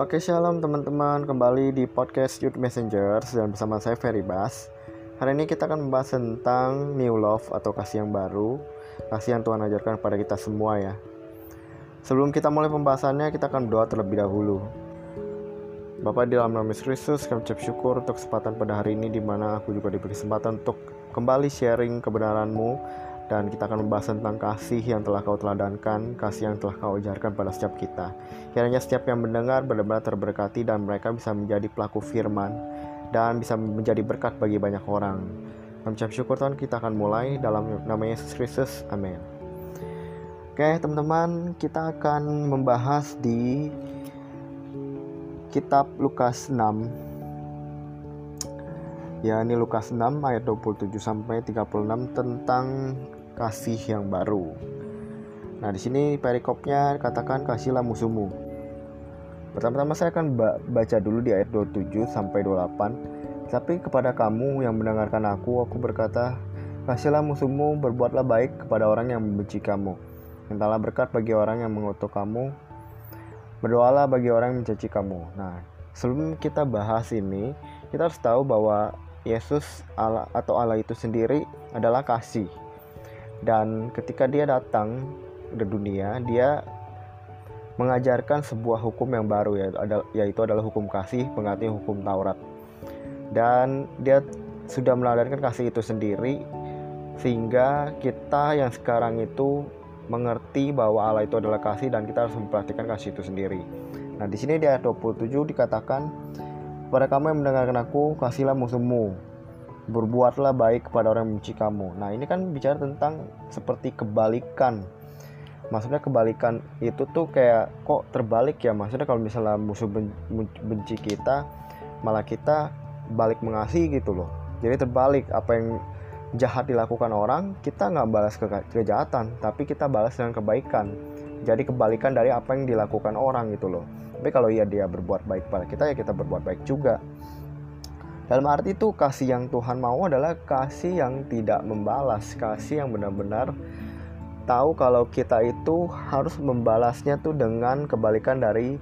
Oke shalom teman-teman. Kembali di podcast Youth Messengers dan bersama saya Ferry Bas. Hari ini kita akan membahas tentang New Love atau kasih yang baru Kasih yang Tuhan ajarkan kepada kita semua ya. Sebelum kita mulai pembahasannya kita akan berdoa terlebih dahulu. Bapak di dalam nama Yesus kami ucap syukur untuk kesempatan pada hari ini di mana aku juga diberi kesempatan untuk kembali sharing kebenaranmu dan kita akan membahas tentang kasih yang telah kau teladankan, kasih yang telah kau ajarkan pada setiap kita. Kiranya setiap yang mendengar benar-benar terberkati dan mereka bisa menjadi pelaku firman dan bisa menjadi berkat bagi banyak orang. Kami syukur Tuhan kita akan mulai dalam nama Yesus Kristus. Amin. Oke teman-teman kita akan membahas di kitab Lukas 6 ya ini Lukas 6 ayat 27 sampai 36 tentang kasih yang baru. Nah, di sini perikopnya katakan kasihlah musuhmu. Pertama-tama saya akan baca dulu di ayat 27 sampai 28. Tapi kepada kamu yang mendengarkan aku, aku berkata, kasihlah musuhmu, berbuatlah baik kepada orang yang membenci kamu. Mintalah berkat bagi orang yang mengutuk kamu. Berdoalah bagi orang yang mencaci kamu. Nah, sebelum kita bahas ini, kita harus tahu bahwa Yesus atau Allah itu sendiri adalah kasih dan ketika dia datang ke dunia dia mengajarkan sebuah hukum yang baru yaitu adalah hukum kasih pengganti hukum Taurat dan dia sudah meladarkan kasih itu sendiri sehingga kita yang sekarang itu mengerti bahwa Allah itu adalah kasih dan kita harus mempraktikkan kasih itu sendiri. Nah, di sini di ayat 27 dikatakan, "Pada kamu yang mendengarkan aku, kasihlah musuhmu, berbuatlah baik kepada orang yang membenci kamu. Nah, ini kan bicara tentang seperti kebalikan. Maksudnya kebalikan itu tuh kayak kok terbalik ya. Maksudnya kalau misalnya musuh benci kita, malah kita balik mengasihi gitu loh. Jadi terbalik apa yang jahat dilakukan orang, kita nggak balas ke kejahatan, tapi kita balas dengan kebaikan. Jadi kebalikan dari apa yang dilakukan orang gitu loh. Tapi kalau ya dia berbuat baik pada kita ya kita berbuat baik juga. Dalam arti itu kasih yang Tuhan mau adalah kasih yang tidak membalas, kasih yang benar-benar tahu kalau kita itu harus membalasnya tuh dengan kebalikan dari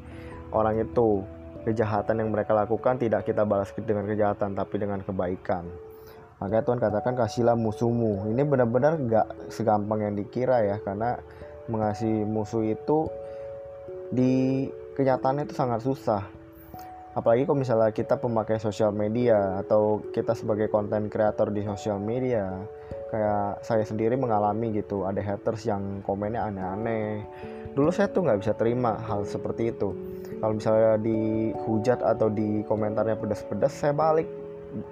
orang itu. Kejahatan yang mereka lakukan tidak kita balas dengan kejahatan tapi dengan kebaikan. Maka Tuhan katakan kasihlah musuhmu. Ini benar-benar gak segampang yang dikira ya karena mengasihi musuh itu di kenyataannya itu sangat susah apalagi kalau misalnya kita pemakai sosial media atau kita sebagai konten kreator di sosial media kayak saya sendiri mengalami gitu ada haters yang komennya aneh-aneh. Dulu saya tuh nggak bisa terima hal seperti itu. Kalau misalnya dihujat atau di komentarnya pedas-pedas saya balik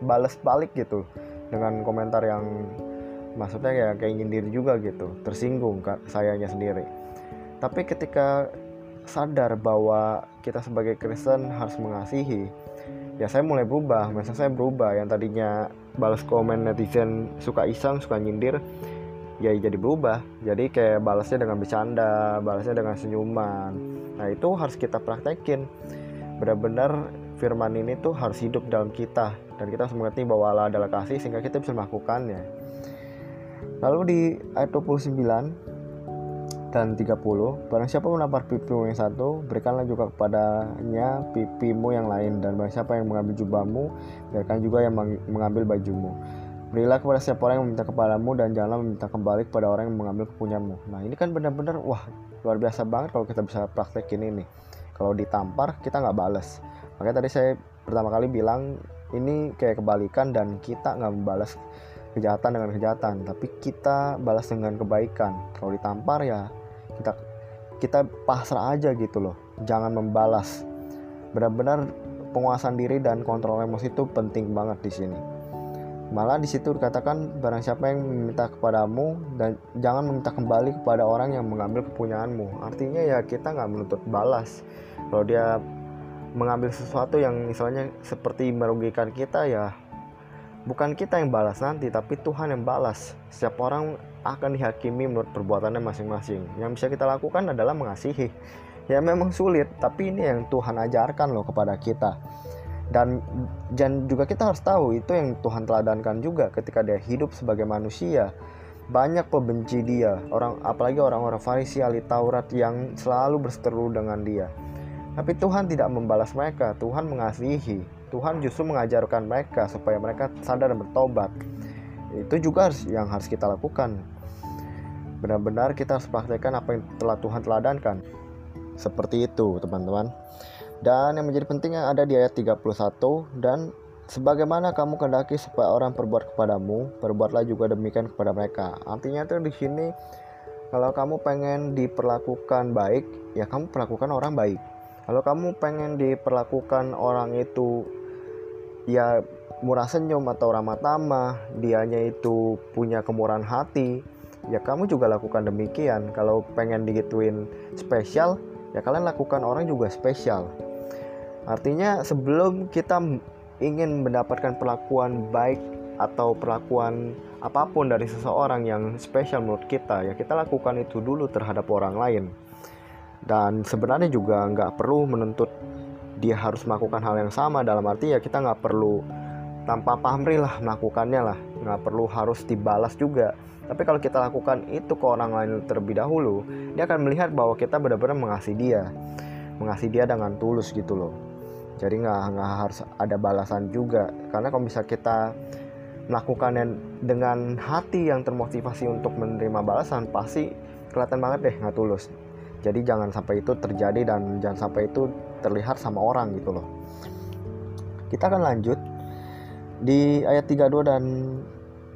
balas balik gitu dengan komentar yang maksudnya ya kayak nyindir juga gitu tersinggung kak sayanya sendiri. Tapi ketika sadar bahwa kita sebagai Kristen harus mengasihi. Ya saya mulai berubah masa saya berubah. Yang tadinya balas komen netizen suka iseng suka nyindir ya jadi berubah. Jadi kayak balasnya dengan bercanda balasnya dengan senyuman. Nah itu harus kita praktekin. Benar-benar firman ini tuh harus hidup dalam kita. Dan kita harus mengerti bahwa Allah adalah kasih sehingga kita bisa melakukannya. Lalu di ayat 29 dan 30 Barang siapa menampar pipimu yang satu Berikanlah juga kepadanya pipimu yang lain. Dan barang siapa yang mengambil jubahmu Biarkan juga yang mengambil bajumu. Berilah kepada siapa orang yang meminta kepadamu Dan janganlah meminta kembali kepada orang yang mengambil kepunyamu. Nah ini kan benar-benar Wah luar biasa banget kalau kita bisa praktekin ini Kalau ditampar kita nggak bales. Makanya tadi saya pertama kali bilang Ini kayak kebalikan dan kita nggak membalas kejahatan dengan kejahatan. Tapi kita balas dengan kebaikan. Kalau ditampar ya kita kita pasrah aja gitu loh. Jangan membalas. Benar-benar penguasaan diri dan kontrol emosi itu penting banget di sini. Malah di situ dikatakan barang siapa yang meminta kepadamu dan jangan meminta kembali kepada orang yang mengambil kepunyaanmu. Artinya ya kita nggak menuntut balas. Kalau dia mengambil sesuatu yang misalnya seperti merugikan kita ya bukan kita yang balas nanti tapi Tuhan yang balas. Setiap orang akan dihakimi menurut perbuatannya masing-masing. Yang bisa kita lakukan adalah mengasihi. Ya memang sulit, tapi ini yang Tuhan ajarkan loh kepada kita. Dan dan juga kita harus tahu itu yang Tuhan teladankan juga ketika dia hidup sebagai manusia. Banyak pembenci dia, orang apalagi orang-orang Farisi ahli Taurat yang selalu berseteru dengan dia. Tapi Tuhan tidak membalas mereka, Tuhan mengasihi. Tuhan justru mengajarkan mereka supaya mereka sadar dan bertobat. Itu juga harus yang harus kita lakukan. Benar-benar kita harus praktekkan apa yang telah Tuhan teladankan. Seperti itu, teman-teman. Dan yang menjadi pentingnya ada di ayat 31 dan sebagaimana kamu kehendaki supaya orang berbuat kepadamu, perbuatlah juga demikian kepada mereka. Artinya tuh di sini kalau kamu pengen diperlakukan baik, ya kamu perlakukan orang baik kalau kamu pengen diperlakukan orang itu ya murah senyum atau ramah tamah, dianya itu punya kemurahan hati, ya kamu juga lakukan demikian. Kalau pengen digituin spesial, ya kalian lakukan orang juga spesial. Artinya sebelum kita ingin mendapatkan perlakuan baik atau perlakuan apa pun dari seseorang yang spesial menurut kita, ya kita lakukan itu dulu terhadap orang lain dan sebenarnya juga nggak perlu menuntut dia harus melakukan hal yang sama dalam arti ya kita nggak perlu tanpa pamrih lah melakukannya lah. Nggak perlu harus dibalas juga. Tapi kalau kita lakukan itu ke orang lain terlebih dahulu dia akan melihat bahwa kita benar-benar mengasihi dia. Mengasihi dia dengan tulus gitu loh. Jadi nggak nggak harus ada balasan juga. Karena kalau bisa kita melakukannya dengan hati yang termotivasi untuk menerima balasan pasti kelihatan banget deh nggak tulus. Jadi jangan sampai itu terjadi dan jangan sampai itu terlihat sama orang gitu loh. Kita akan lanjut di ayat 32 dan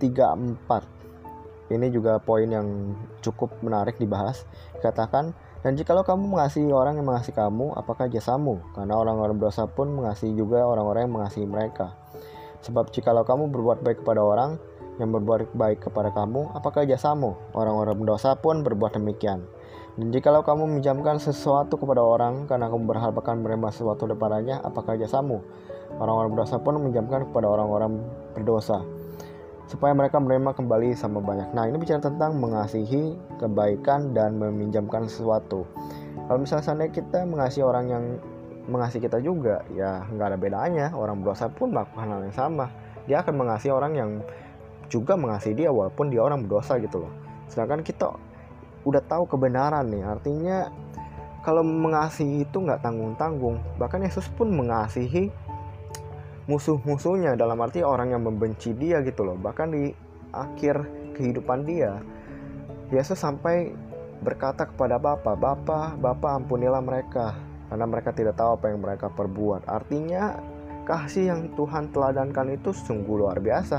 34 ini juga poin yang cukup menarik dibahas katakan dan jikalau kamu mengasihi orang yang mengasihi kamu, apakah jasamu? Karena orang-orang berdosa pun mengasihi juga orang-orang yang mengasihi mereka. Sebab jikalau kamu berbuat baik kepada orang yang berbuat baik kepada kamu, apakah jasamu? Orang-orang berdosa pun berbuat demikian. Dan jikalau kamu meminjamkan sesuatu kepada orang karena kamu berharap akan menerima sesuatu daripadanya, apakah jasamu? Orang-orang berdosa pun meminjamkan kepada orang-orang berdosa supaya mereka menerima kembali sama banyak. Nah, ini bicara tentang mengasihi kebaikan dan meminjamkan sesuatu. Kalau misalnya kita mengasihi orang yang mengasihi kita juga, ya nggak ada bedanya. Orang berdosa pun melakukan hal yang sama. Dia akan mengasihi orang yang juga mengasihi dia walaupun dia orang berdosa gitu loh. Sedangkan kita udah tahu kebenaran nih. Artinya kalau mengasihi itu nggak tanggung-tanggung. Bahkan Yesus pun mengasihi musuh-musuhnya dalam arti orang yang membenci dia gitu loh. Bahkan di akhir kehidupan dia Yesus sampai berkata kepada Bapa Bapa Bapa ampunilah mereka karena mereka tidak tahu apa yang mereka perbuat. Artinya kasih yang Tuhan teladankan itu sungguh luar biasa.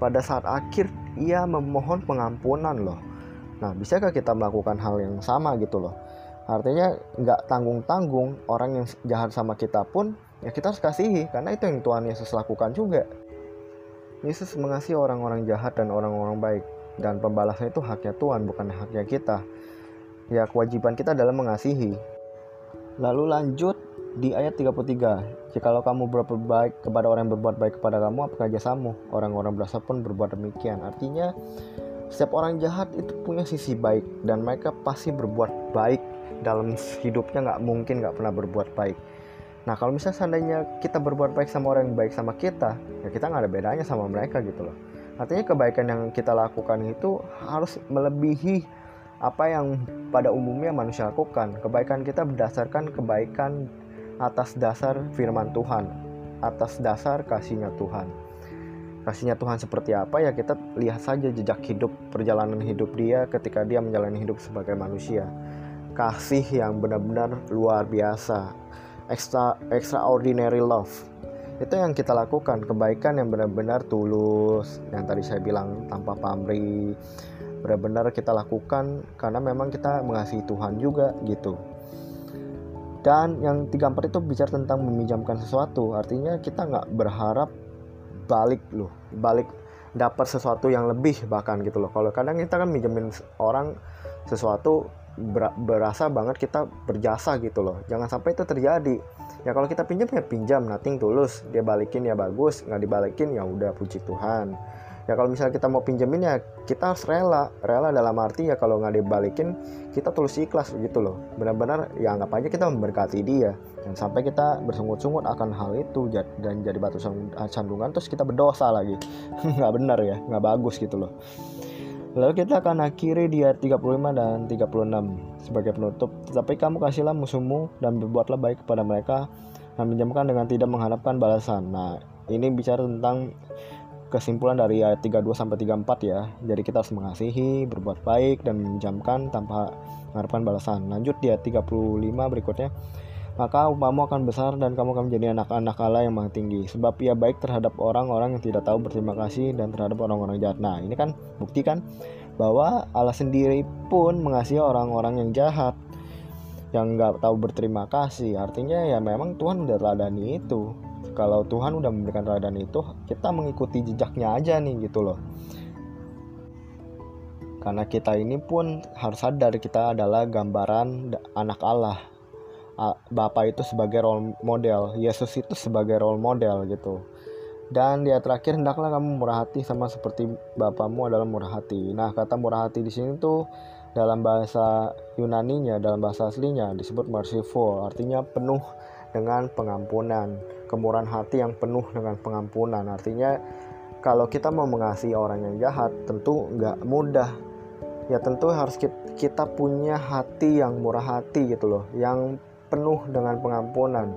Pada saat akhir ia memohon pengampunan loh Nah, bisakah kita melakukan hal yang sama gitu loh? Artinya nggak tanggung-tanggung orang yang jahat sama kita pun ya kita harus kasihi karena itu yang Tuhan Yesus lakukan juga. Yesus mengasihi orang-orang jahat dan orang-orang baik dan pembalasan itu haknya Tuhan bukan haknya kita. Ya kewajiban kita adalah mengasihi. Lalu lanjut di ayat 33. Jikalau kamu berbuat baik kepada orang yang berbuat baik kepada kamu, apakah jasamu? Orang-orang berasa pun berbuat demikian. Artinya setiap orang jahat itu punya sisi baik dan mereka pasti berbuat baik dalam hidupnya nggak mungkin nggak pernah berbuat baik. Nah kalau misalnya seandainya kita berbuat baik sama orang yang baik sama kita, ya kita nggak ada bedanya sama mereka gitu loh. Artinya kebaikan yang kita lakukan itu harus melebihi apa yang pada umumnya manusia lakukan. Kebaikan kita berdasarkan kebaikan atas dasar firman Tuhan, atas dasar kasihnya Tuhan kasihnya Tuhan seperti apa ya kita lihat saja jejak hidup perjalanan hidup dia ketika dia menjalani hidup sebagai manusia. Kasih yang benar-benar luar biasa. Extra extraordinary love. Itu yang kita lakukan kebaikan yang benar-benar tulus. Yang tadi saya bilang tanpa pamrih. Benar-benar kita lakukan karena memang kita mengasihi Tuhan juga gitu. Dan yang tiga empat itu bicara tentang meminjamkan sesuatu. Artinya kita nggak berharap balik loh balik dapat sesuatu yang lebih bahkan gitu loh. Kalau kadang kita kan minjemin orang sesuatu ber berasa banget kita berjasa gitu loh. Jangan sampai itu terjadi. Ya kalau kita pinjam ya pinjam nating tulus. Dia balikin ya bagus. Nggak dibalikin ya udah puji Tuhan ya kalau misalnya kita mau pinjemin ya kita harus rela. Rela dalam arti ya kalau nggak dibalikin kita tulus ikhlas gitu loh. Benar-benar ya anggap aja kita memberkati dia. Dan sampai kita bersungut-sungut akan hal itu dan jadi batu sandungan terus kita berdosa lagi. Nggak benar ya nggak bagus gitu loh. Lalu kita akan akhiri di ayat 35 dan 36 sebagai penutup. Tetapi kamu kasihlah musuhmu dan berbuatlah baik kepada mereka dan pinjamkan dengan tidak mengharapkan balasan. Nah, ini bicara tentang kesimpulan dari ayat 32 sampai 34 ya. Jadi kita harus mengasihi, berbuat baik dan meminjamkan tanpa mengharapkan balasan. Lanjut di ayat 35 berikutnya. Maka upamu akan besar dan kamu akan menjadi anak-anak Allah yang maha tinggi. Sebab ia baik terhadap orang-orang yang tidak tahu berterima kasih dan terhadap orang-orang jahat. Nah ini kan bukti kan bahwa Allah sendiri pun mengasihi orang-orang yang jahat yang nggak tahu berterima kasih. Artinya ya memang Tuhan udah teladani itu kalau Tuhan udah memberikan teladan itu kita mengikuti jejaknya aja nih gitu loh karena kita ini pun harus sadar kita adalah gambaran anak Allah Bapak itu sebagai role model, Yesus itu sebagai role model gitu. Dan dia terakhir hendaklah kamu murah hati sama seperti Bapamu adalah murah hati. Nah, kata murah hati di sini tuh dalam bahasa Yunaninya, dalam bahasa aslinya disebut merciful, artinya penuh dengan pengampunan, kemurahan hati yang penuh dengan pengampunan. Artinya kalau kita mau mengasihi orang yang jahat, tentu nggak mudah. Ya tentu harus kita punya hati yang murah hati gitu loh, yang penuh dengan pengampunan.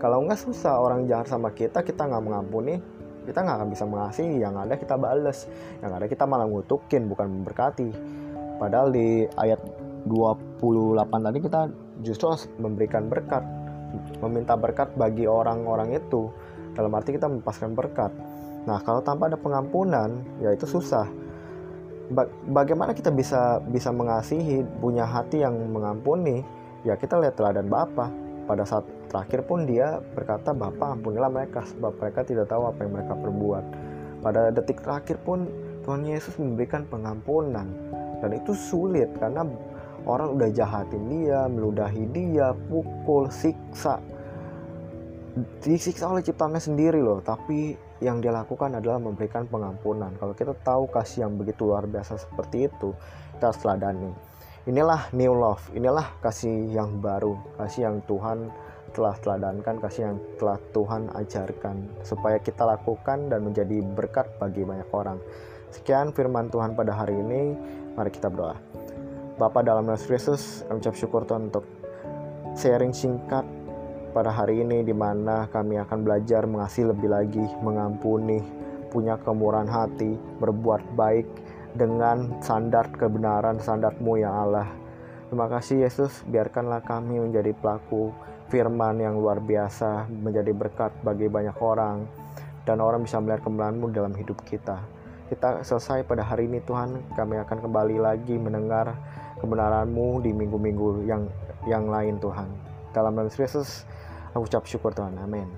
Kalau nggak susah orang jahat sama kita, kita nggak mengampuni, kita nggak akan bisa mengasihi. Yang ada kita bales, yang ada kita malah ngutukin, bukan memberkati. Padahal di ayat 28 tadi kita justru memberikan berkat, meminta berkat bagi orang-orang itu. Dalam arti kita melepaskan berkat. Nah, kalau tanpa ada pengampunan, ya itu susah. bagaimana kita bisa bisa mengasihi, punya hati yang mengampuni? ya kita lihat teladan Bapa pada saat terakhir pun dia berkata Bapa ampunilah mereka sebab mereka tidak tahu apa yang mereka perbuat pada detik terakhir pun Tuhan Yesus memberikan pengampunan dan itu sulit karena orang udah jahatin dia meludahi dia pukul siksa disiksa oleh ciptaannya sendiri loh tapi yang dia lakukan adalah memberikan pengampunan kalau kita tahu kasih yang begitu luar biasa seperti itu kita harus teladani Inilah new love, inilah kasih yang baru, kasih yang Tuhan telah teladankan, kasih yang telah Tuhan ajarkan, supaya kita lakukan dan menjadi berkat bagi banyak orang. Sekian firman Tuhan pada hari ini, mari kita berdoa. Bapak dalam nama Yesus, kami ucap syukur Tuhan untuk sharing singkat pada hari ini di mana kami akan belajar mengasihi lebih lagi, mengampuni, punya kemurahan hati, berbuat baik, dengan standar kebenaran standarmu ya Allah. Terima kasih Yesus, biarkanlah kami menjadi pelaku firman yang luar biasa, menjadi berkat bagi banyak orang, dan orang bisa melihat kebenaranmu dalam hidup kita. Kita selesai pada hari ini Tuhan, kami akan kembali lagi mendengar kebenaranmu di minggu-minggu yang yang lain Tuhan. Dalam nama Yesus, aku ucap syukur Tuhan. Amin.